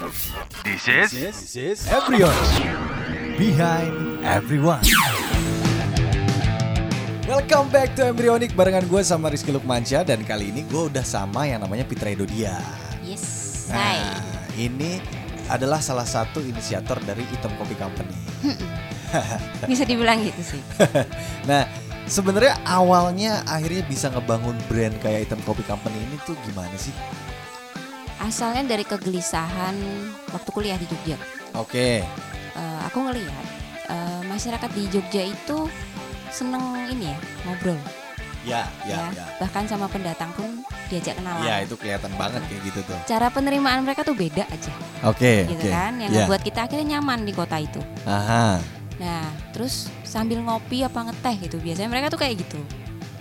This is This is Embryonic Behind Everyone Welcome back to Embryonic barengan gue sama Rizky Lukmansyah dan kali ini gue udah sama yang namanya Pitra Edodia. Yes. Nah, Hai. ini adalah salah satu inisiator dari Item Coffee Company. Bisa dibilang gitu sih. Nah, sebenarnya awalnya akhirnya bisa ngebangun brand kayak Item Coffee Company ini tuh gimana sih? Asalnya dari kegelisahan waktu kuliah di Jogja. Oke, Eh, aku ngelihat eh, masyarakat di Jogja itu seneng ini ya ngobrol ya, ya, ya. ya. Bahkan sama pendatang pun diajak kenalan. Ya, itu kelihatan banget kayak gitu tuh. Cara penerimaan mereka tuh beda aja, Oke, gitu oke. kan? Yang Ya. ngebuat kita akhirnya nyaman di kota itu. Aha. Nah, terus sambil ngopi apa ngeteh gitu. Biasanya mereka tuh kayak gitu.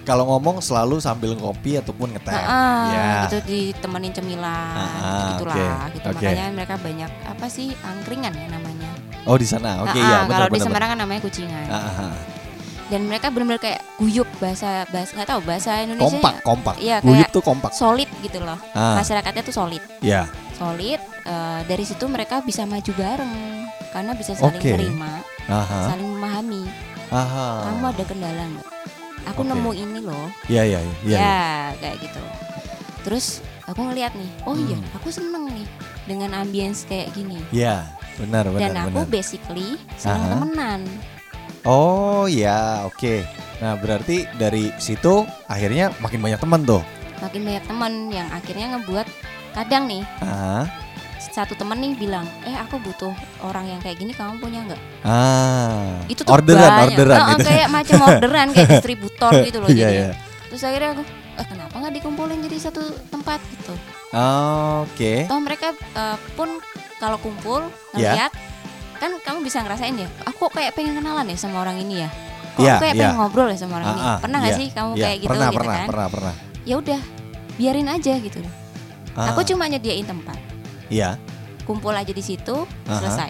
Kalau ngomong selalu sambil ngopi ataupun ngeteh. Heeh, ya. gitu ditemenin cemilan, Ah, gitulah, oke, gitu. oke. Makanya mereka banyak apa sih angkringan ya namanya. Oh di sana, oke Ah, ya ah, benar kalau di. Semarang kan namanya kucingan. ah. Dan mereka benar-benar kayak guyup bahasa bahasa nggak tahu bahasa Indonesia. Kompak, kompak. Iya, Guyup tuh kompak. Solid gitu loh. Ah, Masyarakatnya tuh solid. ya. Solid. eh, dari situ mereka bisa maju bareng karena bisa saling Oke. terima, saling memahami. Aha. Kamu ada kendala nggak? Aku Oke. nemu ini loh. Iya iya iya. iya. ya, kayak gitu. Terus aku ngeliat nih, oh iya, Hmm. aku seneng nih dengan ambience kayak gini. Iya, benar benar Dan aku benar. basically seneng Aha. temenan. Oh ya, oke. Nah, berarti dari situ akhirnya makin banyak teman tuh. Makin banyak teman yang akhirnya ngebuat kadang nih Ah. Satu temen nih bilang, eh aku butuh orang yang kayak gini, kamu punya nggak? Ah. Itu tuh orderan, banyak. orderan Heeh, gitu. kayak macam orderan kayak distributor gitu loh Iya, jadi. iya. Terus akhirnya aku, eh kenapa nggak dikumpulin jadi satu tempat gitu? Oke. Toh mereka eh, pun kalau kumpul Ya. ngeliat, kan kamu bisa ngerasain ya, aku kok kayak pengen kenalan ya sama orang ini ya. Kok Iya, aku kayak iya. pengen ngobrol ya sama orang ini. Ah, ah, Pernah nggak iya, sih kamu Iya, kayak gitu pernah, gitu pernah, kan? pernah, pernah. Ya udah, biarin aja gitu. Ah, Aku cuma nyediain tempat, Iya. kumpul aja di situ, Aha. selesai.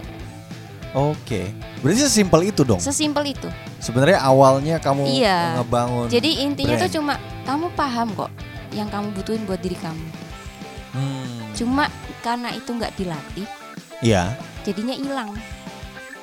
Oke. Berarti sesimpel itu dong. Sesimpel itu. Sebenarnya awalnya kamu Iya. ngebangun Jadi intinya brand. tuh cuma kamu paham kok yang kamu butuhin buat diri kamu. Hmm. Cuma karena itu nggak dilatih, Iya. jadinya hilang.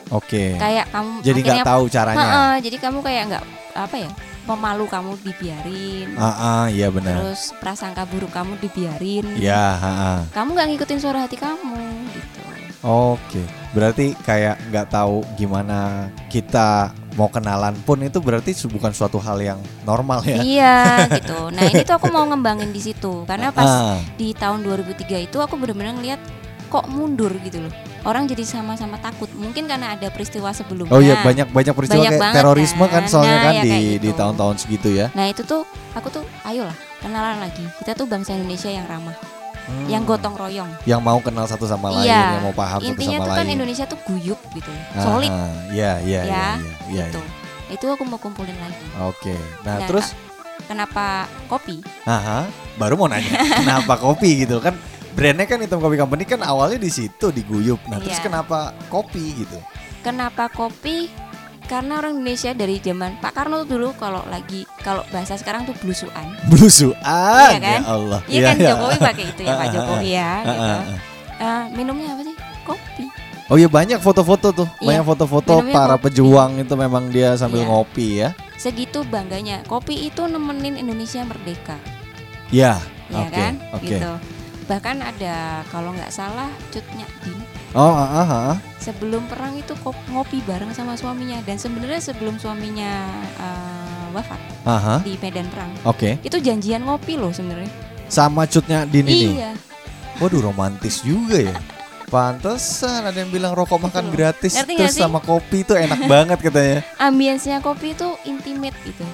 Oke. Kayak kamu Jadi nggak tahu caranya. Jadi kamu kayak nggak apa ya? Pemalu kamu dibiarin. Ah, ah, iya benar. Terus prasangka buruk kamu dibiarin. Iya, ah, ah. Kamu nggak ngikutin suara hati kamu gitu. Oke. Berarti kayak nggak tahu gimana kita mau kenalan pun itu berarti bukan suatu hal yang normal ya. Iya gitu. Nah ini tuh aku mau ngembangin di situ karena pas Ah, di tahun 2003 itu aku benar-benar ngeliat kok mundur gitu loh. Orang jadi sama-sama takut. Mungkin karena ada peristiwa sebelumnya. Oh iya banyak banyak peristiwa Banyak kayak terorisme kan kan. soalnya Nah, kan ya di kayak di gitu. tahun-tahun segitu ya. Nah itu tuh aku tuh ayolah kenalan lagi. Kita tuh bangsa Indonesia yang ramah, Hmm. yang gotong royong. yang mau kenal satu sama lain, Iya. yang mau paham satu Intinya sama tuh kan lain. Indonesia tuh guyup gitu, Ah, solid Iya, iya, iya, Ya, iya, iya. gitu. Itu aku mau kumpulin lagi. Oke. Nah, Nah, terus Kenapa kopi? aha, baru mau nanya, kenapa kopi gitu kan? Brandnya kan Hitam Kopi Company kan awalnya di situ di Guyup. Nah, terus Iya. kenapa kopi gitu? Kenapa kopi? Karena orang Indonesia dari zaman Pak Karno tuh dulu kalau lagi kalau bahasa sekarang tuh blusuan. Blusuan, Iya kan? ya Allah. Iya kan Jokowi pakai itu ya Pak Jokowi ya gitu. Eh, minumnya apa sih? Kopi. Oh iya banyak foto-foto tuh, Iya, banyak foto-foto para kopi. pejuang itu memang dia sambil Iya. ngopi ya. Segitu bangganya. Kopi itu nemenin Indonesia merdeka. Ya, ya oke, kan? oke. Gitu. Bahkan ada kalau nggak salah Cutnya Din Oh, ah, ah, ah. sebelum perang itu ngopi bareng sama suaminya dan sebenarnya sebelum suaminya eh, wafat Aha, di medan perang oke. itu janjian ngopi loh sebenarnya. Sama cutnya Din ini. Iya. Waduh romantis juga ya. Pantesan ada yang bilang rokok makan Betul. gratis Ngerti terus sama kopi itu enak banget katanya. Ambience-nya kopi itu intimate gitu.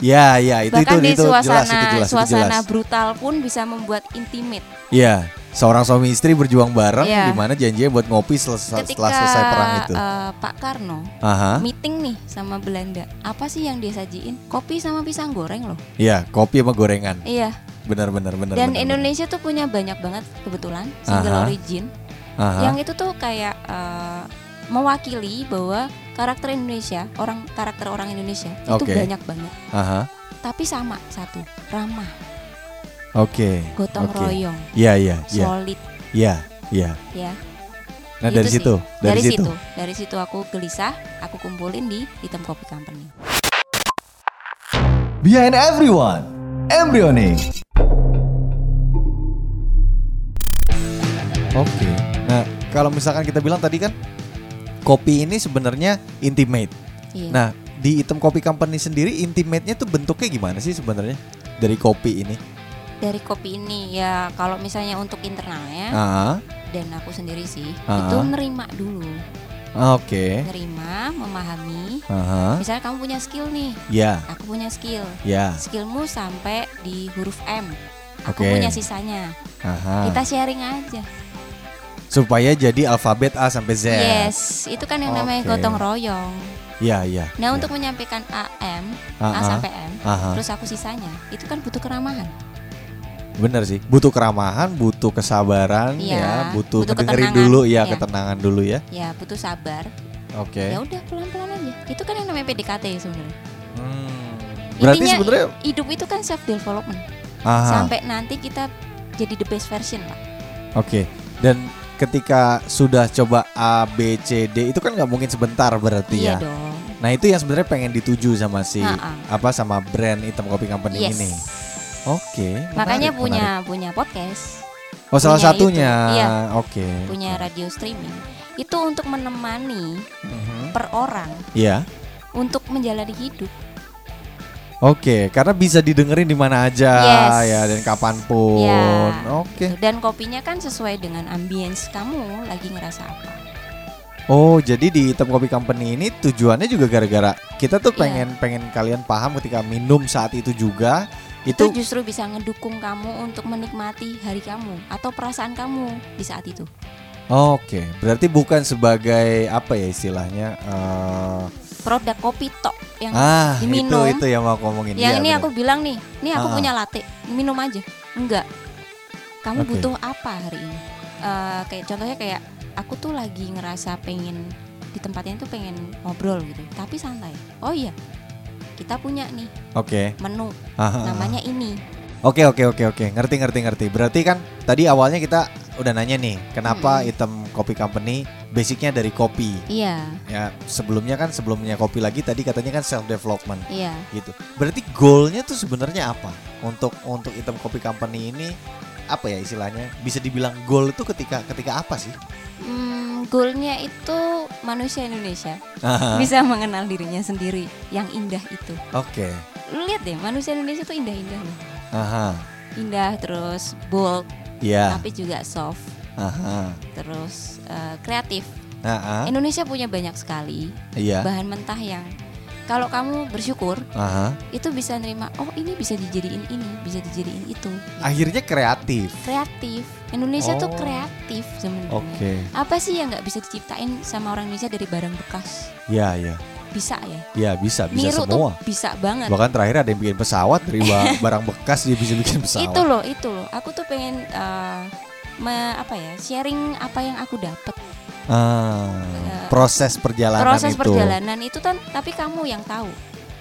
Ya, ya itu Bahkan itu di itu suasana jelas itu jelas itu suasana jelas. brutal pun bisa membuat intimate. Iya, seorang suami istri berjuang bareng Iya. di mana janjinya buat ngopi selesai, Ketika setelah selesai perang itu. eh, Pak Karno Aha. meeting nih sama Belanda, apa sih yang dia sajiin? Kopi sama pisang goreng loh. Iya, kopi sama gorengan. Iya. Benar benar benar. Dan benar, Indonesia tuh punya banyak banget kebetulan single Aha. origin benar. Aha. yang itu tuh kayak eh, mewakili bahwa karakter Indonesia, orang karakter orang Indonesia itu Oke. banyak banget. Aha. Tapi sama satu, ramah, Oke. gotong Oke. royong, Iya, iya, iya. solid. Iya. Iya. ya. Nah Itu dari sih. situ, dari, Dari, situ. situ, dari situ aku gelisah, aku kumpulin di Hitam Kopi Company. Behind everyone, embryonic. Oke. Nah kalau misalkan kita bilang tadi kan kopi ini sebenarnya intimate. Iya. Nah di Item Kopi Company sendiri intimate-nya tuh bentuknya gimana sih sebenarnya dari kopi ini? dari kopi ini ya kalau misalnya untuk internalnya Ah, dan aku sendiri sih Ah. itu nerima dulu, oke. nerima, memahami. Aha. Misalnya kamu punya skill nih, Ya, aku punya skill, ya. skillmu sampai di huruf M, aku Oke. punya sisanya. Aha. Kita sharing aja. Supaya jadi alfabet A sampai Z. Yes, itu kan yang namanya gotong royong. Iya, iya. Nah iya. untuk menyampaikan AM, Ah, A ah. sampai M, Aha. terus aku sisanya, itu kan butuh keramahan. Bener sih, butuh keramahan, butuh kesabaran, Iya, ya, butuh, butuh dengerin ketenangan, dulu, ya, iya. ketenangan dulu ya. Ya butuh sabar. Oke. Ya udah pelan-pelan aja. Itu kan yang namanya PDKT sebenarnya. Hmm. Berarti Intinya, sebenarnya, Hidup itu kan self development. aha, Sampai nanti kita jadi the best version lah. oke. Dan ketika sudah coba A, B, C, D itu kan nggak mungkin sebentar berarti Iya ya. dong. Nah itu yang sebenarnya pengen dituju sama si Ha-ha. apa sama brand Item Kopi Company Yes. ini. Oke. Makanya menarik, punya menarik. punya podcast, Oh salah punya satunya. YouTube. Iya. Oke. punya radio streaming. Itu untuk menemani Mhm. per orang Iya. untuk menjalani hidup. Oke, karena bisa didengerin di mana aja Yes. ya dan kapan pun. Ya. Oke. Dan kopinya kan sesuai dengan ambience kamu lagi ngerasa apa. Oh, jadi di Item Kopi Company ini tujuannya juga gara-gara kita tuh Iya. pengen pengen kalian paham ketika minum saat itu juga Itu itu justru bisa ngedukung kamu untuk menikmati hari kamu atau perasaan kamu di saat itu. Oke, berarti bukan sebagai apa ya istilahnya eh, Produk kopi tok yang ah diminum. itu itu yang mau aku ngomongin. yang Iya, ini bener. aku bilang nih, nih aku Ah. punya latte, minum aja. Enggak. Kamu Oke. butuh apa hari ini? Eh, kayak contohnya kayak aku tuh lagi ngerasa pengen di tempatnya tuh pengen ngobrol gitu, tapi santai. Oh iya, kita punya nih Oke. menu Ah, ah, ah. namanya ini. Oke oke oke oke ngerti ngerti ngerti. Berarti kan tadi awalnya kita udah nanya nih kenapa Mm-mm. Item Kopi Company basicnya dari kopi. Iya, Ya sebelumnya kan sebelumnya kopi lagi tadi katanya kan self development iya. gitu. Berarti goalnya tuh sebenarnya apa untuk untuk Item Kopi Company ini apa ya istilahnya bisa dibilang goal itu ketika ketika apa sih? Hmm, goalnya itu manusia Indonesia Aha. bisa mengenal dirinya sendiri yang indah itu. Oke. Lu lihat deh, manusia Indonesia tuh indah-indah loh. Aha. Indah terus bold, Ya. tapi juga soft, Aha. terus eh, kreatif. Aha. Indonesia punya banyak sekali Iya. bahan mentah yang kalau kamu bersyukur Aha. itu bisa nerima. Oh ini bisa dijadiin ini, bisa dijadiin itu. Akhirnya kreatif. Kreatif. Indonesia tuh Oh. kreatif sebenarnya. Oke. Apa sih yang nggak bisa diciptain sama orang Indonesia dari barang bekas? Ya ya. Bisa ya. Ya bisa bisa Niru semua. tuh bisa banget. Bahkan terakhir ada yang bikin pesawat dari ba- barang bekas dia bisa bikin pesawat. itu loh, itu loh. Aku tuh pengen eh, me- apa ya? Sharing apa yang aku dapat. Ah, proses perjalanan Proses itu. perjalanan itu kan tapi kamu yang tahu.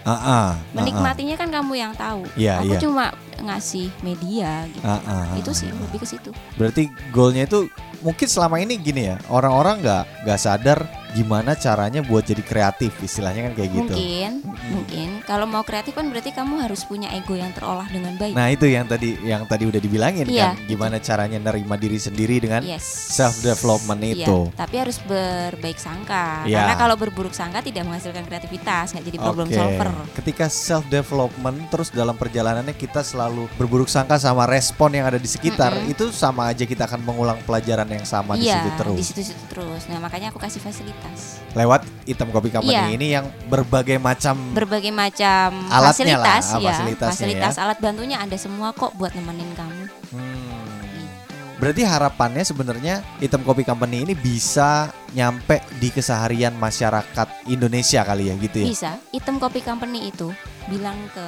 Ah, ah, ah, Menikmatinya kan kamu yang tahu. Iya, aku iya. cuma ngasih media gitu. ah, ah, ah, itu sih lebih ke situ. Berarti goalnya itu mungkin selama ini gini ya orang-orang nggak nggak sadar gimana caranya buat jadi kreatif istilahnya kan kayak gitu. Mungkin, mungkin kalau mau kreatif kan berarti kamu harus punya ego yang terolah dengan baik. Nah itu yang tadi yang tadi udah dibilangin Iya, kan gimana caranya nerima diri sendiri dengan yes. self development Iya, itu. tapi harus berbaik sangka. Iya. Karena kalau berburuk sangka tidak menghasilkan kreativitas, nggak jadi problem Oke. solver. Ketika self development terus dalam perjalanannya kita selalu berburuk sangka sama respon yang ada di sekitar, Mm-mm. itu sama aja kita akan mengulang pelajaran yang sama di iya, situ terus. di situ-situ terus. Nah, makanya aku kasih fasilitas. Lewat Item Kopi Company Iya. ini yang berbagai macam Berbagai macam Alatnya lah, fasilitas, ah, ya. Fasilitas alat bantunya ada semua kok buat nemenin kamu. Hmm. Gitu. Berarti harapannya sebenarnya Item Kopi Company ini bisa nyampe di keseharian masyarakat Indonesia kali ya gitu ya. Bisa, item kopi company itu bilang ke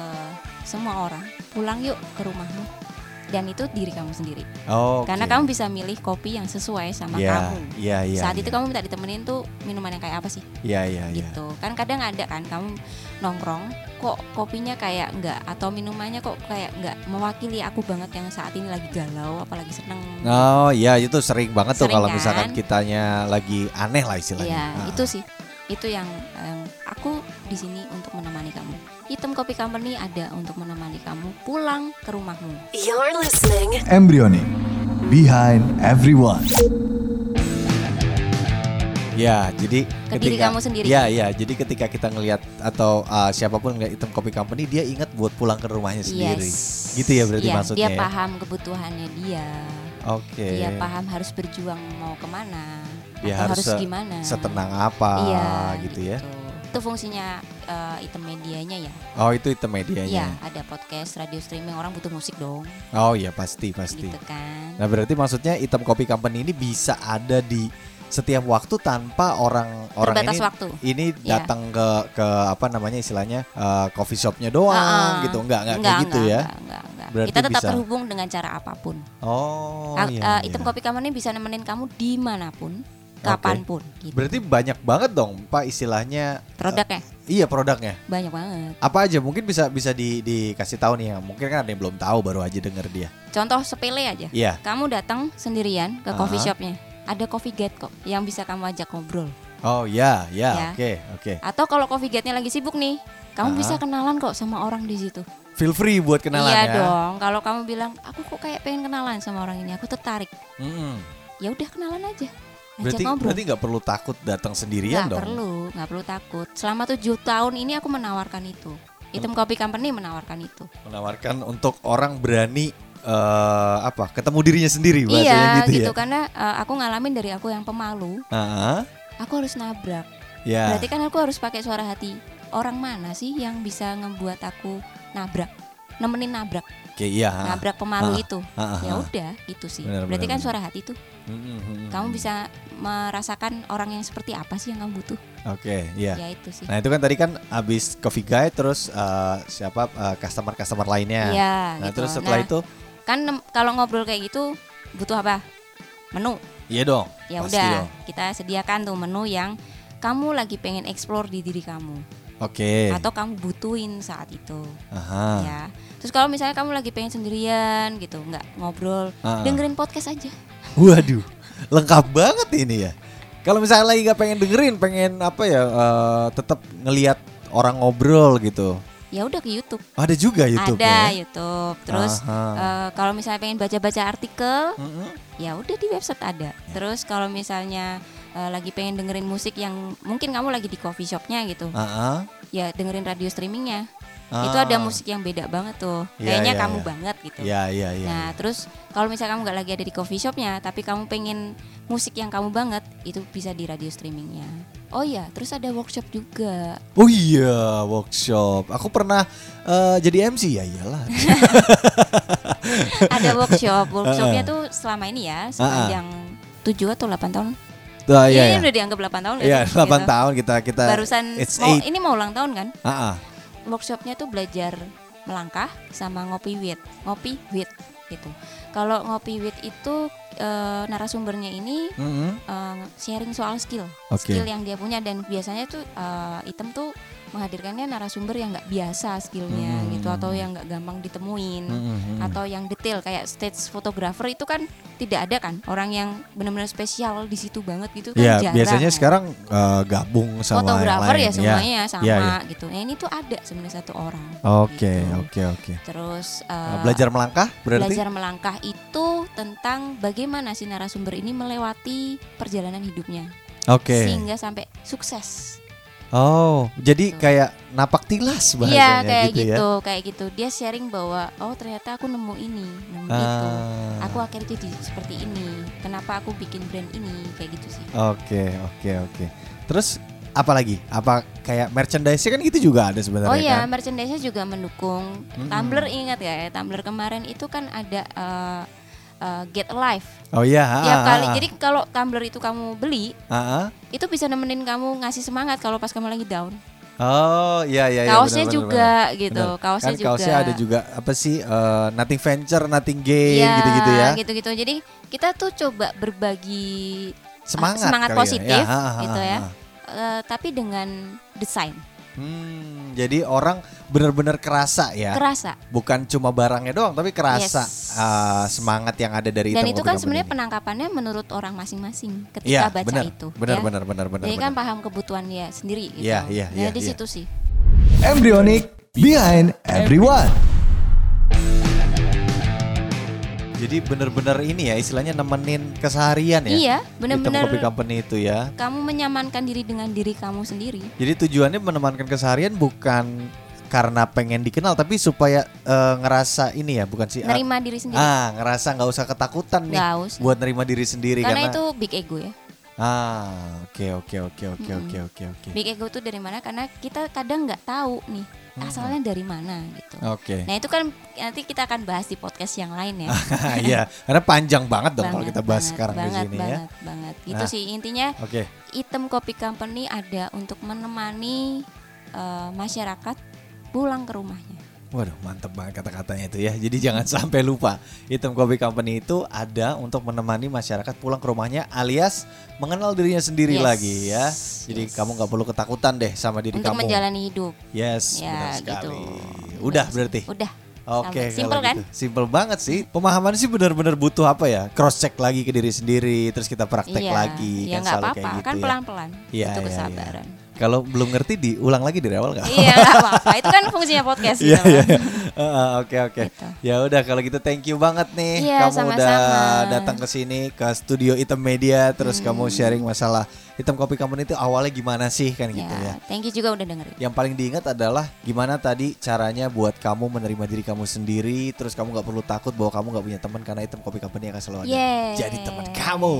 semua orang, pulang yuk ke rumahmu. Dan itu diri kamu sendiri. Oh. Karena kamu bisa milih kopi yang sesuai sama Iya, kamu. Iya, iya. Saat iya. itu kamu minta ditemenin tuh minuman yang kayak apa sih? Iya, iya, iya. gitu kan kadang ada kan kamu nongkrong kok kopinya kayak enggak atau minumannya kok kayak enggak mewakili aku banget yang saat ini lagi galau apalagi seneng Oh iya itu sering banget tuh Sering kalau kan? misalkan kitanya lagi aneh lah istilahnya. ya Ah. itu sih itu yang em, aku di sini untuk menemani kamu Hitam Kopi Company ada untuk menemani kamu pulang ke rumahmu You're listening. Embryonic. Behind everyone. Ya, jadi Ke diri kamu sendiri. Ya, ya. Jadi ketika kita ngelihat atau uh, siapa pun ngeliat item kopi company, dia ingat buat pulang ke rumahnya sendiri. yes Gitu ya berarti Iya, maksudnya. dia ya? paham kebutuhannya dia Oke. dia paham harus berjuang mau ke mana Dia atau harus harus, gimana Setenang apa iya gitu ya. Itu fungsinya eh, item medianya ya Oh, itu item Iya, medianya. ada podcast, radio streaming, orang butuh musik dong, Oh iya, pasti, pasti. gitu kan. Nah, berarti maksudnya item kopi company ini bisa ada di setiap waktu tanpa orang orang Terbatas ini waktu. ini Iya. datang ke ke apa namanya istilahnya uh, coffee shopnya doang Ah, gitu enggak enggak, enggak, kayak gitu enggak, ya enggak, enggak, enggak. Berarti Kita tetap bisa. terhubung dengan cara apa pun. oh Ah, iya, iya. item kopi company bisa nemenin kamu di mana pun, kapan pun. Gitu. berarti banyak banget dong pak istilahnya Produknya iya produknya banyak banget. apa aja mungkin bisa bisa di, dikasih tahu nih ya mungkin kan ada yang belum tahu baru aja denger dia Contoh sepele aja. iya Kamu datang sendirian ke coffee Ah. shopnya, ada coffee gate kok yang bisa kamu ajak ngobrol. oh ya ya oke oke Atau kalau coffee gate-nya lagi sibuk nih, kamu Ah. bisa kenalan kok sama orang di situ. feel free buat kenalan iya ya dong. Kalau kamu bilang, aku kok kayak pengen kenalan sama orang ini, aku tertarik. Mm-mm. Ya udah kenalan aja. Berarti ngobrol. berarti nggak perlu takut datang sendirian Nggak dong perlu, nggak perlu takut. Selama tujuh tahun ini aku menawarkan itu. Item Coffee Company menawarkan itu. menawarkan untuk orang berani eh apa ketemu dirinya sendiri iya, gitu, gitu, ya karena uh, aku ngalamin dari aku yang pemalu, Ah, aku harus nabrak. ya Berarti kan aku harus pakai suara hati. Orang mana sih yang bisa ngebuat aku nabrak? Nemenin nabrak, oke iya nabrak pemalu ah, itu. ah, ah, Ya ah. udah, itu sih. Benar, Berarti kan benar. suara hati tuh. Mm, mm, mm, Kamu bisa merasakan orang yang seperti apa sih yang kamu butuh? oke iya Ya itu sih. nah itu kan tadi kan abis coffee guy terus eh, siapa customer customer lainnya Iya, nah gitu. terus setelah Nah, itu kan nem- kalau ngobrol kayak gitu butuh apa menu iya dong ya udah dong. kita sediakan tuh menu yang kamu lagi pengen explore di diri kamu oke atau kamu butuhin saat itu Aha. ya terus kalau misalnya kamu lagi pengen sendirian gitu nggak ngobrol Ah. dengerin podcast aja waduh lengkap banget ini ya kalau misalnya lagi nggak pengen dengerin pengen apa ya eh, tetap ngelihat orang ngobrol gitu ya udah ke YouTube ada juga YouTube ada ya YouTube terus Aha. eh, kalau misalnya pengen baca-baca artikel Mm-mm. ya udah di website ada. Ya. Terus kalau misalnya eh, lagi pengen dengerin musik yang mungkin kamu lagi di coffee shopnya gitu, Ah, ah. ya dengerin radio streamingnya. Ah. Itu ada musik yang beda banget tuh. Iya, Kayaknya iya, kamu iya. banget gitu. Ya, ya, ya. Nah, terus kalau misalnya kamu nggak lagi ada di coffee shopnya, tapi kamu pengen musik yang kamu banget, itu bisa di radio streamingnya. Oh iya, terus ada workshop juga. Oh iya, workshop. Aku pernah eh, jadi MC ya, iyalah. ada workshop. Workshopnya tuh selama ini ya, sepanjang 7 atau 8 tahun. Tuh, ini iya, iya. udah dianggap 8 tahun Iya, sih? 8 Gitu. tahun kita kita Barusan it's mau eight. ini mau ulang tahun kan? Ah, ah. workshopnya tuh belajar melangkah sama ngopi wit ngopi wit gitu kalau ngopi wit itu eh, narasumbernya ini Mm-mm. eh, sharing soal skill Oke. skill yang dia punya dan biasanya tuh eh, item tuh menghadirkannya narasumber yang nggak biasa skillnya Hmm. gitu atau yang nggak gampang ditemuin Mm-mm. atau yang detail kayak stage photographer itu kan tidak ada kan orang yang benar-benar spesial di situ banget gitu kan Ya, jarang biasanya kan. sekarang eh, gabung sama fotografer lain. ya semuanya sama Iya, iya. gitu. Nah ini tuh ada sebenarnya satu orang. Oke, gitu. oke, oke. Terus eh, belajar melangkah berarti? belajar melangkah itu tentang bagaimana si narasumber ini melewati perjalanan hidupnya Oke. sehingga sampai sukses. Oh, jadi Gitu. kayak napak tilas bahasanya Iya kayak gitu, gitu, ya. kayak gitu. Dia sharing bahwa oh ternyata aku nemu ini, nemu itu. Ah. Aku akhirnya jadi seperti ini. Kenapa aku bikin brand ini kayak gitu sih. Oke, oke, oke. Terus apa lagi? Apa kayak merchandise kan gitu juga ada sebenarnya Oh iya, kan? merchandise juga mendukung. Mm-mm. Tumblr ingat ya, Tumblr kemarin itu kan ada eh, eh, Get Alive. Oh iya, Tiap ah, kali. ah, Jadi kalau Tumblr itu kamu beli, ah, ah. itu bisa nemenin kamu ngasih semangat kalau pas kamu lagi down. Oh iya iya. iya, Kaosnya benar, juga benar. gitu, Benar. kaosnya kan kaosnya juga. ada juga apa sih eh, nothing venture, nothing gain Iya, gitu-gitu ya. gitu-gitu. Jadi kita tuh coba berbagi Semangat, semangat kali ya. positif, Ya, ha, ha, gitu ya. eh, tapi dengan desain Hmm, jadi orang benar-benar kerasa ya. kerasa. Bukan cuma barangnya doang, tapi kerasa Yes. eh, semangat yang ada dari Dan Hitam itu kan sebenarnya penangkapannya menurut orang masing-masing ketika Iya, baca benar, itu. Benar, ya. benar, benar, benar. Jadi kan benar. paham kebutuhan dia sendiri gitu. Iya, iya, nah, iya, di iya. situ sih. Embryonic behind everyone. Jadi benar-benar ini ya istilahnya nemenin keseharian ya. Iya, benar-benar Kopi Company itu ya. kamu menyamankan diri dengan diri kamu sendiri. Jadi tujuannya menemankan keseharian bukan karena pengen dikenal tapi supaya eh, ngerasa ini ya bukan sih ah, Nerima diri sendiri. ah ngerasa nggak usah ketakutan nih Nggak usah. buat nerima diri sendiri Karena karena, itu big ego ya. Ah oke oke oke oke Mm-mm. oke oke oke Big ego itu dari mana? Karena kita kadang nggak tahu nih Hmm. asalnya dari mana gitu. oke Nah itu kan nanti kita akan bahas di podcast yang lain ya. Iya karena panjang banget dong kalau Banget, kita bahas banget, sekarang banget, di sini ya banget, banget. Gitu Nah. sih intinya oke Item Coffee Company ada untuk menemani eh, masyarakat pulang ke rumahnya. Waduh mantep banget kata-katanya itu ya Jadi jangan sampai lupa Hitam Kopi Company itu ada untuk menemani masyarakat pulang ke rumahnya Alias mengenal dirinya sendiri Yes, lagi ya Jadi yes. kamu gak perlu ketakutan deh sama diri untuk kamu menjalani hidup. Yes Ya, benar gitu. sekali Udah berarti Udah. Oke, Simple kalau kan? gitu. Simple banget sih. Pemahaman sih benar-benar butuh apa ya? Cross check lagi ke diri sendiri, terus kita praktek iya, lagi ya kan nggak apa-apa, kayak gitu kan ya. pelan-pelan. Iya, itu iya, iya. kesabaran. Kalau belum ngerti diulang lagi dari awal nggak? iya, nggak apa-apa. Itu kan fungsinya podcast gitu. Iya, iya. kan. Heeh, Oke oke. Gitu. Ya udah kalau gitu thank you banget nih Iya, kamu udah sama-sama. datang ke sini ke studio Item Media terus Hmm. kamu sharing masalah Hitam Kopi Company itu awalnya gimana sih kan gitu Ya, ya. thank you juga udah dengerin. Yang paling diingat adalah gimana tadi caranya buat kamu menerima diri kamu sendiri, terus kamu nggak perlu takut bahwa kamu nggak punya teman karena Hitam Kopi Company akan selalu ada. Yes. Jadi teman kamu.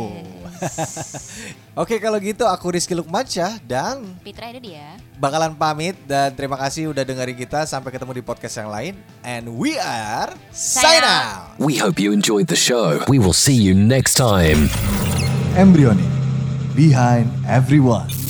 Oke kalau gitu aku Rizky Lukmansyah dan Pitra itu dia. bakalan pamit dan terima kasih udah dengerin kita sampai ketemu di podcast yang lain and we are sign Sign out. We hope you enjoyed the show. We will see you next time. Embryonic behind everyone.